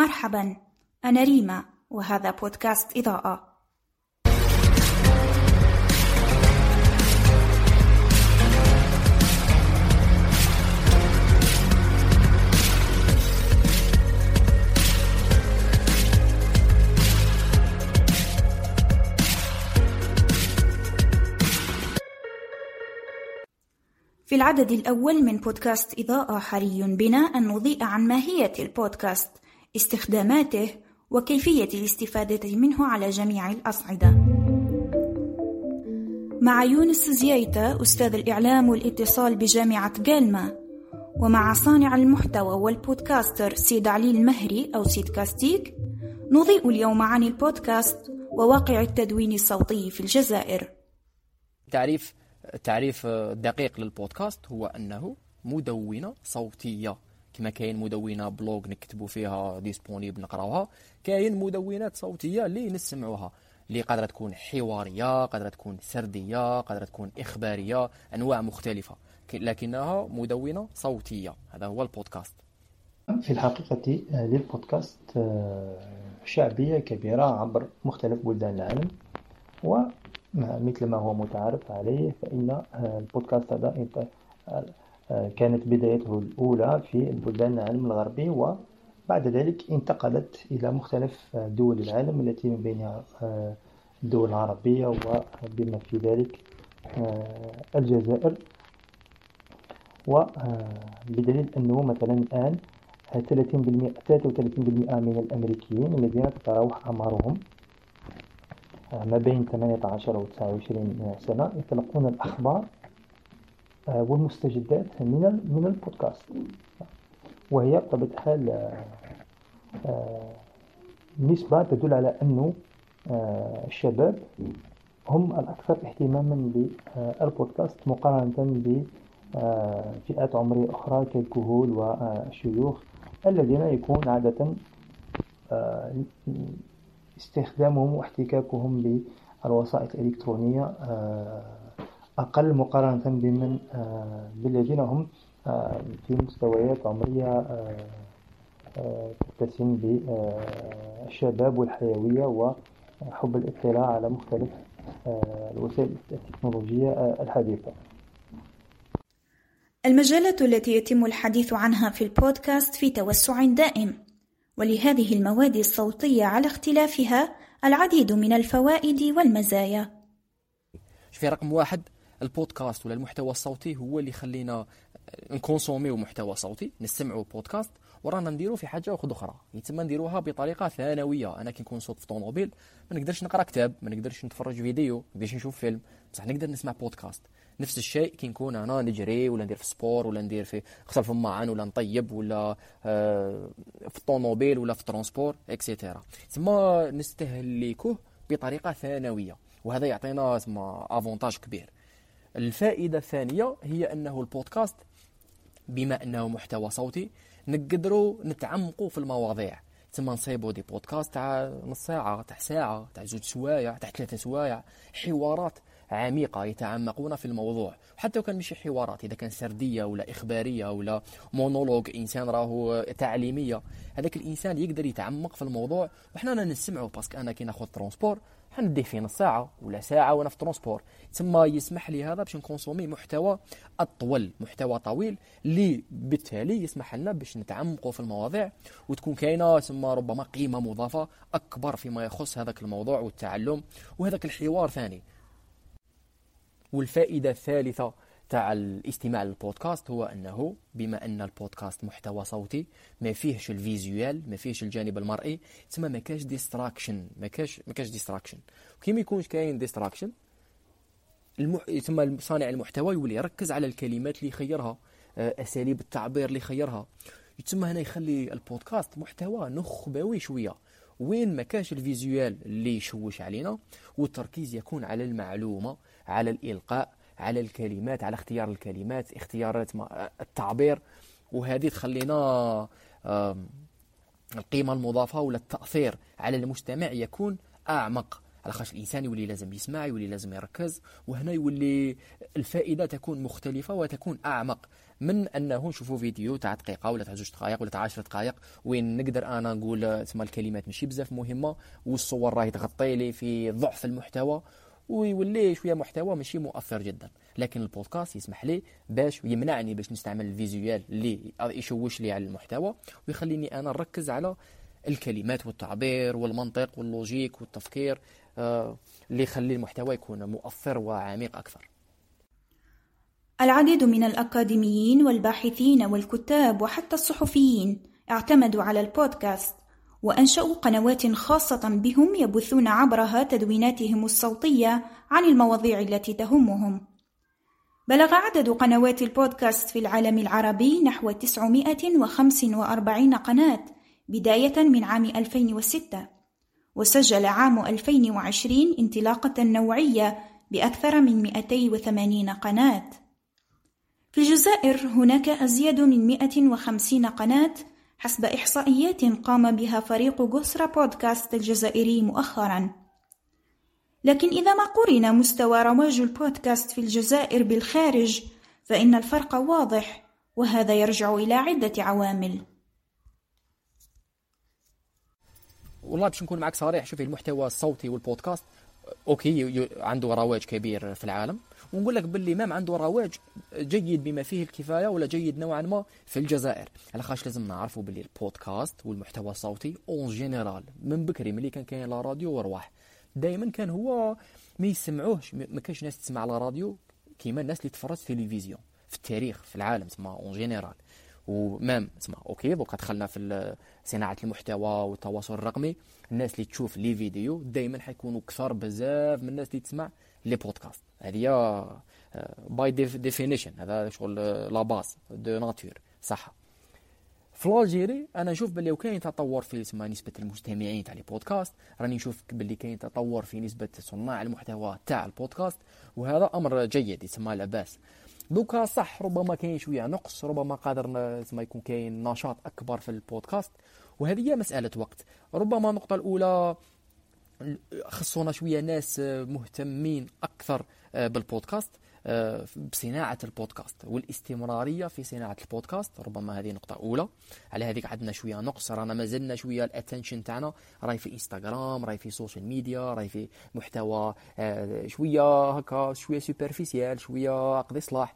مرحبا أنا ريما وهذا بودكاست إضاءة. في العدد الأول من بودكاست إضاءة حري بنا أن نضيء عن ماهية البودكاست. استخداماته وكيفية الاستفادة منه على جميع الأصعدة. مع يونس زيايتا أستاذ الإعلام والاتصال بجامعة جالما ومع صانع المحتوى والبودكاستر سيد علي المهري أو سيد كاستيك نضيء اليوم عن البودكاست وواقع التدوين الصوتي في الجزائر. تعريف التعريف الدقيق للبودكاست هو أنه مدونة صوتية. كما كاين مدونة blog نكتبوا فيها disponible نقراوها. كاين مدونات صوتية اللي نسمعوها اللي قادرة تكون حوارية قادرة تكون سردية قادرة تكون إخبارية أنواع مختلفة لكنها مدونة صوتية. هذا هو البودكاست. في الحقيقة للبودكاست شعبية كبيرة عبر مختلف بلدان العالم. و مثل ما هو متعارف عليه فإن البودكاست هذا كانت بدايته الأولى في البلدان العالم الغربي وبعد ذلك انتقلت إلى مختلف دول العالم التي من بينها الدول العربية وبما في ذلك الجزائر. وبدليل أنه مثلا الآن 30% 33% من الأمريكيين الذين تتراوح أعمارهم ما بين 18 و 29 سنة يتلقون الأخبار والمستجدات من من البودكاست. وهي بطبيعة الحال نسبة تدل على أنه الشباب هم الأكثر اهتماما بالبودكاست مقارنة بفئات عمرية أخرى كالكهول والشيوخ الذين يكون عادة استخدامهم واحتكاكهم بالوسائط الإلكترونية أقل مقارنة بمن بالذين هم في مستويات عمرية تتسم بالشباب والحيوية وحب الاطلاع على مختلف الوسائل التكنولوجية الحديثة. المجالات التي يتم الحديث عنها في البودكاست في توسع دائم ولهذه المواد الصوتية على اختلافها العديد من الفوائد والمزايا. في رقم واحد البودكاست ولا المحتوى الصوتي هو اللي يخلينا نـ consommer محتوى صوتي نستمعوا بودكاست ورانا نديرو في حاجة واحدة أخرى. يتم نديروها بطريقة ثانوية. أنا كي نكون صوت في طوموبيل ما نقدرش نقرأ كتاب ما نقدرش نتفرج فيديو ما نقدرش نشوف فيلم. بصح نقدر نسمع بودكاست. نفس الشيء كي نكون أنا نجري ولا ندير في sport ولا ندير في غسل في الماعن ولا نطيب ولا آه في الطوموبيل ولا في transport et cetera تسمى نستهلكوه بطريقة ثانوية. وهذا يعطينا avantage كبير. الفائدة الثانية هي أنه البودكاست بما أنه محتوى صوتي نقدروا نتعمقوا في المواضيع. تما نصيبوا des podcasts تاع نص ساعة تاع ساعة تاع زوج سوايع تاع ثلاثة سوايع. حوارات عميقة يتعمقون في الموضوع. حتى لو كان مش حوارات إذا كان سردية ولا إخبارية ولا مونولوج إنسان راهو تعليمية هذاك الإنسان يقدر يتعمق في الموضوع. وحنا نسمعه parce que أنا كي ناخذ transport حنديه في نص ساعة ولا ساعة وأنا في transport ثم يسمح لي هذا باش نـ consommer محتوى أطول محتوى طويل اللي بالتالي يسمح لنا باش نتعمقوا في المواضيع وتكون كاينة ثم ربما قيمة مضافة أكبر فيما يخص هذاك الموضوع والتعلم وهذاك الحوار ثاني. والفائدة الثالثة تاع الاستماع للبودكاست هو أنه بما أن البودكاست محتوى صوتي ما فيهش ال visuel ما فيهش الجانب المرئي تسمى ما كاش distraction ما كاش ما كاش distraction كي يكونش كاين distraction المح... ثم صانع المحتوى يولي يركز على الكلمات اللي يخيرها أساليب التعبير اللي يخيرها. يتم هنا يخلي البودكاست محتوى نخبوي شوية. وين ما كاش الفيزيوال اللي يشوش علينا والتركيز يكون على المعلومة على الإلقاء على الكلمات على اختيار الكلمات اختيارات التعبير. وهذه تخلينا القيمة المضافة ولا التأثير على المستمع يكون أعمق. على خاطر الإنسان يولي لازم يسمع يولي لازم يركز وهنا يولي الفائدة تكون مختلفة وتكون أعمق. من أنه نشوفوا فيديو تاع دقيقة ولا تاع زوج دقائق ولا تاع 10 دقائق وين نقدر أنا نقول تسمى الكلمات ماشي بزاف مهمة والصور راهي تغطي لي في ضعف المحتوى ويولي شوية محتوى ماشي مؤثر جدا. لكن البودكاست يسمح لي باش يمنعني باش نستعمل ال visuel اللي يشوش لي على المحتوى ويخليني أنا نركز على الكلمات والتعبير والمنطق وال logique والتفكير آه، اللي يخلي المحتوى يكون مؤثر وعميق أكثر. العديد من الأكاديميين والباحثين والكتاب وحتى الصحفيين اعتمدوا على البودكاست وأنشأوا قنوات خاصة بهم يبثون عبرها تدويناتهم الصوتية عن المواضيع التي تهمهم. بلغ عدد قنوات البودكاست في العالم العربي نحو 945 قناة بداية من عام 2006 وسجل عام 2020 انطلاقة نوعية بأكثر من 280 قناة في الجزائر هناك أزيد من 150 قناة حسب إحصائيات قام بها فريق جسرة بودكاست الجزائري مؤخرا. لكن إذا ما قرن مستوى رواج البودكاست في الجزائر بالخارج فإن الفرق واضح وهذا يرجع إلى عدة عوامل. والله باش نكون معك صريح شوفي المحتوى الصوتي والبودكاست أوكي عنده رواج كبير في العالم. ونقول لك باللي même عنده رواج جيد بما فيه الكفاية ولا جيد نوعا ما في الجزائر. على خاطر لازم نعرفوا باللي البودكاست والمحتوى الصوتي en général من بكري ملي كان كاين la radio ورواح. دائما كان هو ما يسمعوهش ما كانش ناس تسمع la radio كيما الناس اللي تفرج في التلفزيون في التاريخ في العالم تسمى en général. و même تسمى أوكي donc دخلنا في صناعة المحتوى والتواصل الرقمي. الناس اللي تشوف les vidéos دائما حيكونوا كثر بزاف من الناس اللي تسمع les podcasts. هذه by definition هذا شغل la base de nature صح في Algérie أنا نشوف باللي كاين تطور في اسمها نسبة المستمعين تاع les podcasts راني نشوف باللي كاين تطور في نسبة صناع المحتوى تاع البودكاست وهذا أمر جيد يسمى لاباس donc صح ربما كاين شوية نقص ربما قادر ما يكون كاين نشاط أكبر في البودكاست. وهذه هي مسألة وقت. ربما النقطة الأولى خصونا شوية ناس مهتمين أكثر آه، بالبودكاست آه، بصناعة البودكاست والاستمرارية في صناعة البودكاست. ربما هذه نقطة أولى. على هذيك عندنا شوية نقص رانا مازلنا شوية ال attention تاعنا راي في انستغرام راي في social media راي في محتوى آه، شوية هكا شوية superficiel شوية قضي صلاح.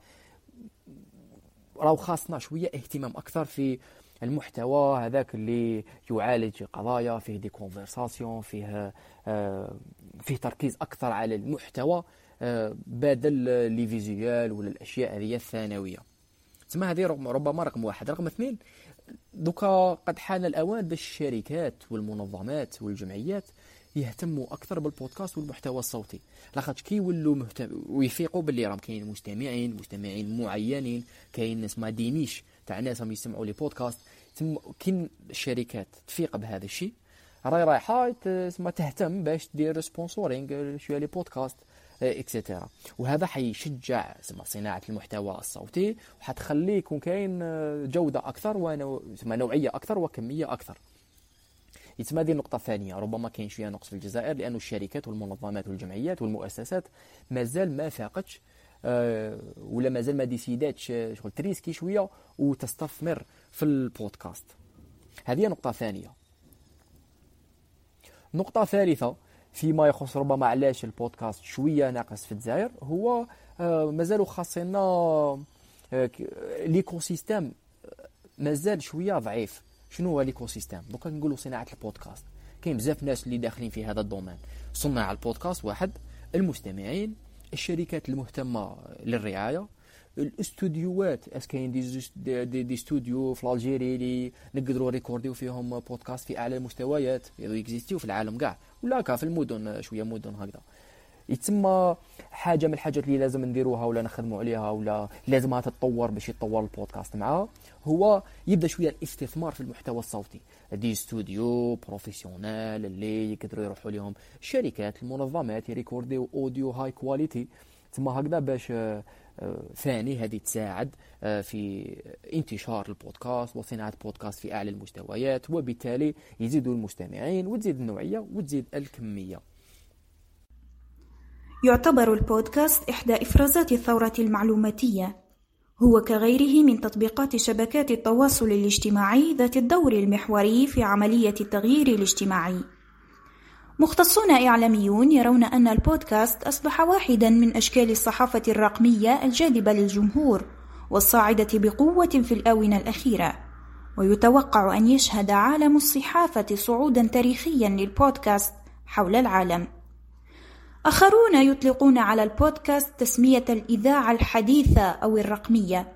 راهو خاصنا شوية اهتمام أكثر في المحتوى هذاك اللي يعالج قضايا فيه des conversations فيه فيه تركيز أكثر على المحتوى. آه، بدل les visuels ولا الأشياء هذه الثانوية. تسمى هذه ربما رقم واحد. رقم اثنين donc قد حان الأوان باش الشركات والمنظمات والجمعيات يهتموا أكثر بالبودكاست والمحتوى الصوتي. لاخاطرش كي يولوا مهتم ويفيقوا باللي راهم كاين مستمعين مستمعين معينين كاين ناس ما des niches تاع ناس راهم يسمعوا les podcasts تم كي الشركات تفيق بهذا الشيء راهي رايحة تهتم باش دير sponsoring شوية les podcasts. et cetera وهذا حيشجع صناعة المحتوى الصوتي وحتخليه يكون كاين آه، جودة أكثر ونوعيه أكثر وكمية أكثر. يتم هذه النقطة الثانية. ربما كاين شوية نقص في الجزائر لأن الشركات والمنظمات والجمعيات والمؤسسات مازال ما فاقتش أه ولا مازال ما décidاتش آه، شغل t risquer شوية وتستثمر في البودكاست. هذه نقطة ثانية نقطة ثالثة فيما يخص ربما علاش البودكاست شوية ناقص في الجزائر هو آه، مازالوا خاصنا آه، l'écosystème آه، مازال شوية ضعيف. شنو هو l'écosystème donc نقولوا صناعة البودكاست. كاين بزاف ناس اللي داخلين في هذا ال domaine. صناع البودكاست واحد المستمعين الشركات المهتمة للرعاية الاستوديوهات est-ce que كاين des, des, des, des studios في Algérie اللي نقدروا n enregistrer فيهم بودكاست في أعلى المستويات يكزيستيو في العالم كاع. ولا هكا في المدن شوية مدن هكذا. يتسمى حاجة من الحاجات اللي لازم نديروها ولا نخدموا عليها ولا لازمها تتطور باش يتطور البودكاست معاه هو يبدأ شوية الاستثمار في المحتوى الصوتي. des studios professionnels اللي يقدروا يروحوا لهم الشركات المنظمات يريكورديو audio high quality تما هكذا باش ثاني هذه تساعد آه، في انتشار البودكاست وصناعة بودكاست في أعلى المستويات وبالتالي يزيدوا المستمعين وتزيد النوعية وتزيد الكمية. يعتبر البودكاست إحدى إفرازات الثورة المعلوماتية. هو كغيره من تطبيقات شبكات التواصل الاجتماعي ذات الدور المحوري في عملية التغيير الاجتماعي. مختصون إعلاميون يرون أن البودكاست أصبح واحدا من أشكال الصحافة الرقمية الجاذبة للجمهور والصاعدة بقوة في الآونة الأخيرة ويتوقع أن يشهد عالم الصحافة صعودا تاريخيا للبودكاست حول العالم آخرون يطلقون على البودكاست تسمية الإذاعة الحديثة أو الرقمية.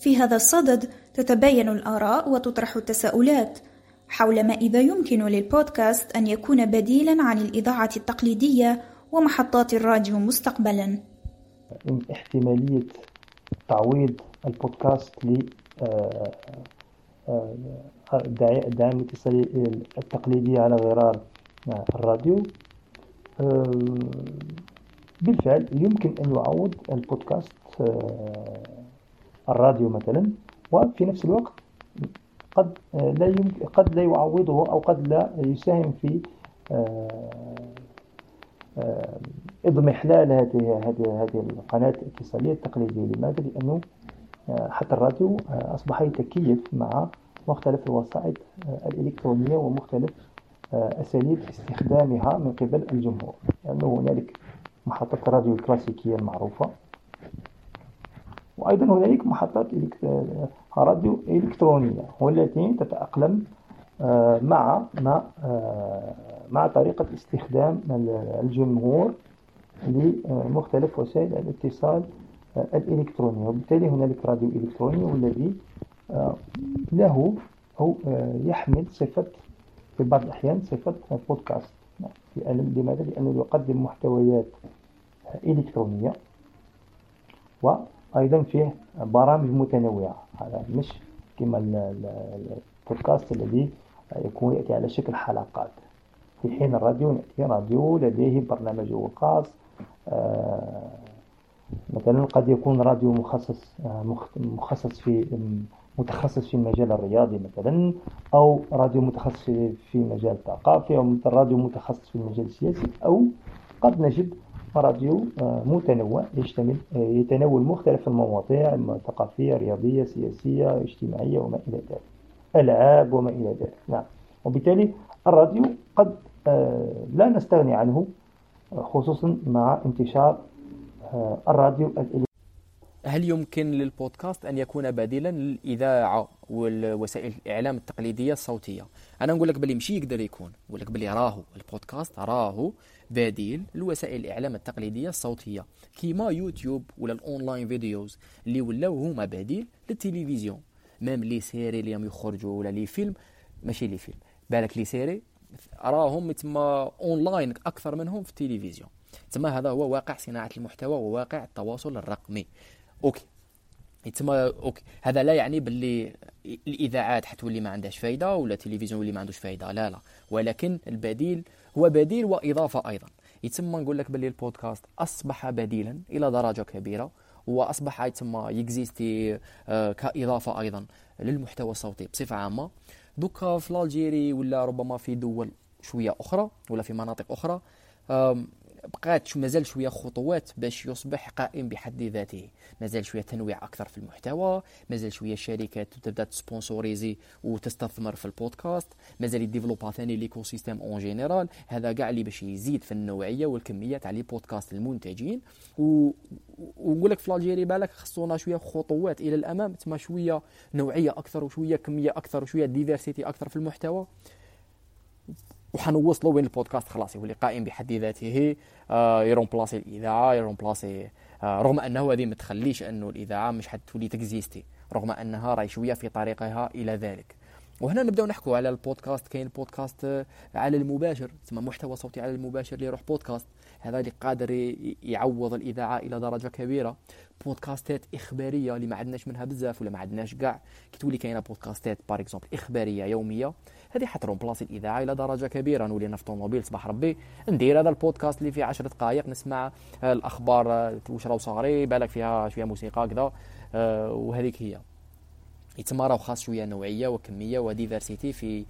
في هذا الصدد تتباين الآراء وتطرح التساؤلات حول ما إذا يمكن للبودكاست أن يكون بديلا عن الإذاعة التقليدية ومحطات الراديو مستقبلا. احتمالية تعويض البودكاست ل الدعاية الاتصالية التقليدية على غرار الراديو بالفعل يمكن أن يعوض البودكاست الراديو مثلا وفي نفس الوقت قد لا يمكن قد لا يعوضه أو قد لا يساهم في اضمحلال هذه هذه هذه القناة الاتصالية التقليدية. لماذا؟ لأنه حتى الراديو أصبح يتكيف مع مختلف الوسائط الإلكترونية ومختلف أساليب استخدامها من قبل الجمهور. لأنه هنالك محطة الراديو الكلاسيكية المعروفة وأيضا هنالك محطات راديو إلكترونية والتي تتأقلم آه، مع مع آه، مع طريقة استخدام الجمهور لمختلف وسائل الاتصال آه، الإلكترونية وبالتالي هنالك راديو إلكتروني والذي له أو يحمل صفة في بعض الأحيان صفة بودكاست لماذا؟ لأنه يقدم محتويات إلكترونية وأيضا فيه برامج متنوعة. مش كما البودكاست الذي يكون يأتي على شكل حلقات. في حين الراديو يأتي راديو لديه برنامجه الخاص آه، مثلا قد يكون راديو مخصص آه، مخصص في متخصص في المجال الرياضي مثلا أو راديو متخصص في مجال الثقافي أو راديو متخصص في المجال السياسي أو قد نجد راديو آه، متنوع يشتمل آه، يتناول مختلف المواضيع الثقافية رياضية سياسية اجتماعية وما إلى ذلك. ألعاب وما إلى ذلك. نعم. وبالتالي الراديو قد آه، لا نستغني عنه خصوصا مع انتشار الراديو الإلكتروني. هل يمكن للبودكاست أن يكون بديلا للإذاعة والوسائل الإعلام التقليدية الصوتية؟ أنا نقول لك بلي ماشي يقدر يكون. نقول لك بلي راهو. البودكاست راهو بديل لوسائل الإعلام التقليدية الصوتية. كيما يوتيوب ولا ال online videos اللي ولاو هما بديل للتلفزيون. même les séries اللي يخرجوا ولا les films. ماشي les films. بالك les séries؟ راهم تما أونلاين أكثر منهم في التلفزيون. تما هذا هو واقع صناعة المحتوى وواقع التواصل الرقمي. أوكي. يتسمى أوكي. هذا لا يعني باللي الإذاعات حتولي ما عندهاش فايدة ولا التلفزيون اللي ما عندوش فايدة. لا لا. ولكن البديل هو بديل وإضافة أيضا. يتسمى نقول لك باللي البودكاست أصبح بديلا إلى درجة كبيرة وأصبح يتسمى يكزيستي آه، كإضافة أيضا للمحتوى الصوتي بصفة عامة. donc في Algérie ولا ربما في دول شوية أخرى ولا في مناطق أخرى بقات مازال شوية خطوات باش يصبح قائم بحد ذاته. مازال شوية تنويع أكثر في المحتوى مازال شوية الشركات تبدأ ت sponsoriser وتستثمر في البودكاست مازال y développer ثاني l'écosystème en général. هذا كاع اللي باش يزيد في النوعية والكميه تاع les podcasts المنتجين. و... ونقول لك في Algérie بالك خصونا شوية خطوات إلى الأمام. تما شوية نوعية أكثر وشوية كمية أكثر وشوية diversité أكثر في المحتوى. وحنوصلوا وين البودكاست؟ خلاص يولي قائم بحد ذاته آه ي remplacer الإذاعة ي remplacer آه رغم أنه هذه ما تخليش أنه الإذاعة مش حتولي تكزيستي رغم أنها راهي شوية في طريقها إلى ذلك. وهنا نبداو نحكوا على البودكاست كاين بودكاست آه، على المباشر تسمى محتوى صوتي على المباشر اللي يروح بودكاست. هذا اللي قادر يعوض الإذاعة إلى درجة كبيرة. بودكاستات إخبارية اللي ما عندناش منها بزاف ولا ما عندناش كاع كي تولي كاينة بودكاستات par exemple إخبارية يومية هذه حت remplacer الإذاعة إلى درجة كبيرة. نولي أنا في طوموبيل صباح ربي. ندير هذا البودكاست اللي فيه 10 دقائق نسمع الأخبار واش راهو صاري بالك فيها شوية موسيقى كذا آه، وهذيك هي. يتما راهو خاص شوية نوعية وكمية و diversité في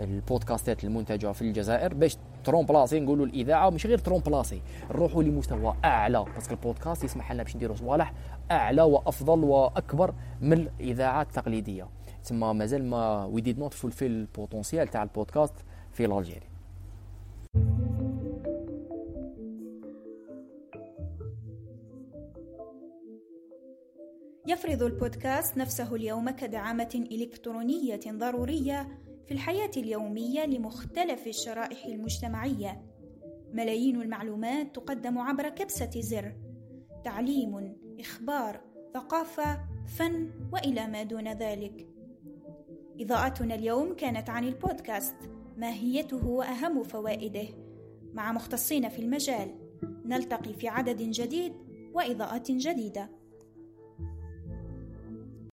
البودكاستات المنتجة في الجزائر باش ت remplacer نقولوا الإذاعة مش غير ت remplacer نروحوا لمستوى أعلى parce que البودكاست يسمح لنا باش نديروا صوالح أعلى وأفضل وأكبر من الإذاعات التقليدية. تما مازال ما we did not fulfill ال potentiel تاع البودكاست في Algérie يفرض البودكاست نفسه اليوم كدعامة إلكترونية ضرورية في الحياة اليومية لمختلف الشرائح المجتمعية. ملايين المعلومات تقدم عبر كبسة زر. تعليم، إخبار، ثقافة، فن وإلى ما دون ذلك. إضاءتنا اليوم كانت عن البودكاست، ماهيته وأهم فوائده، مع مختصين في المجال. نلتقي في عدد جديد وإضاءة جديدة.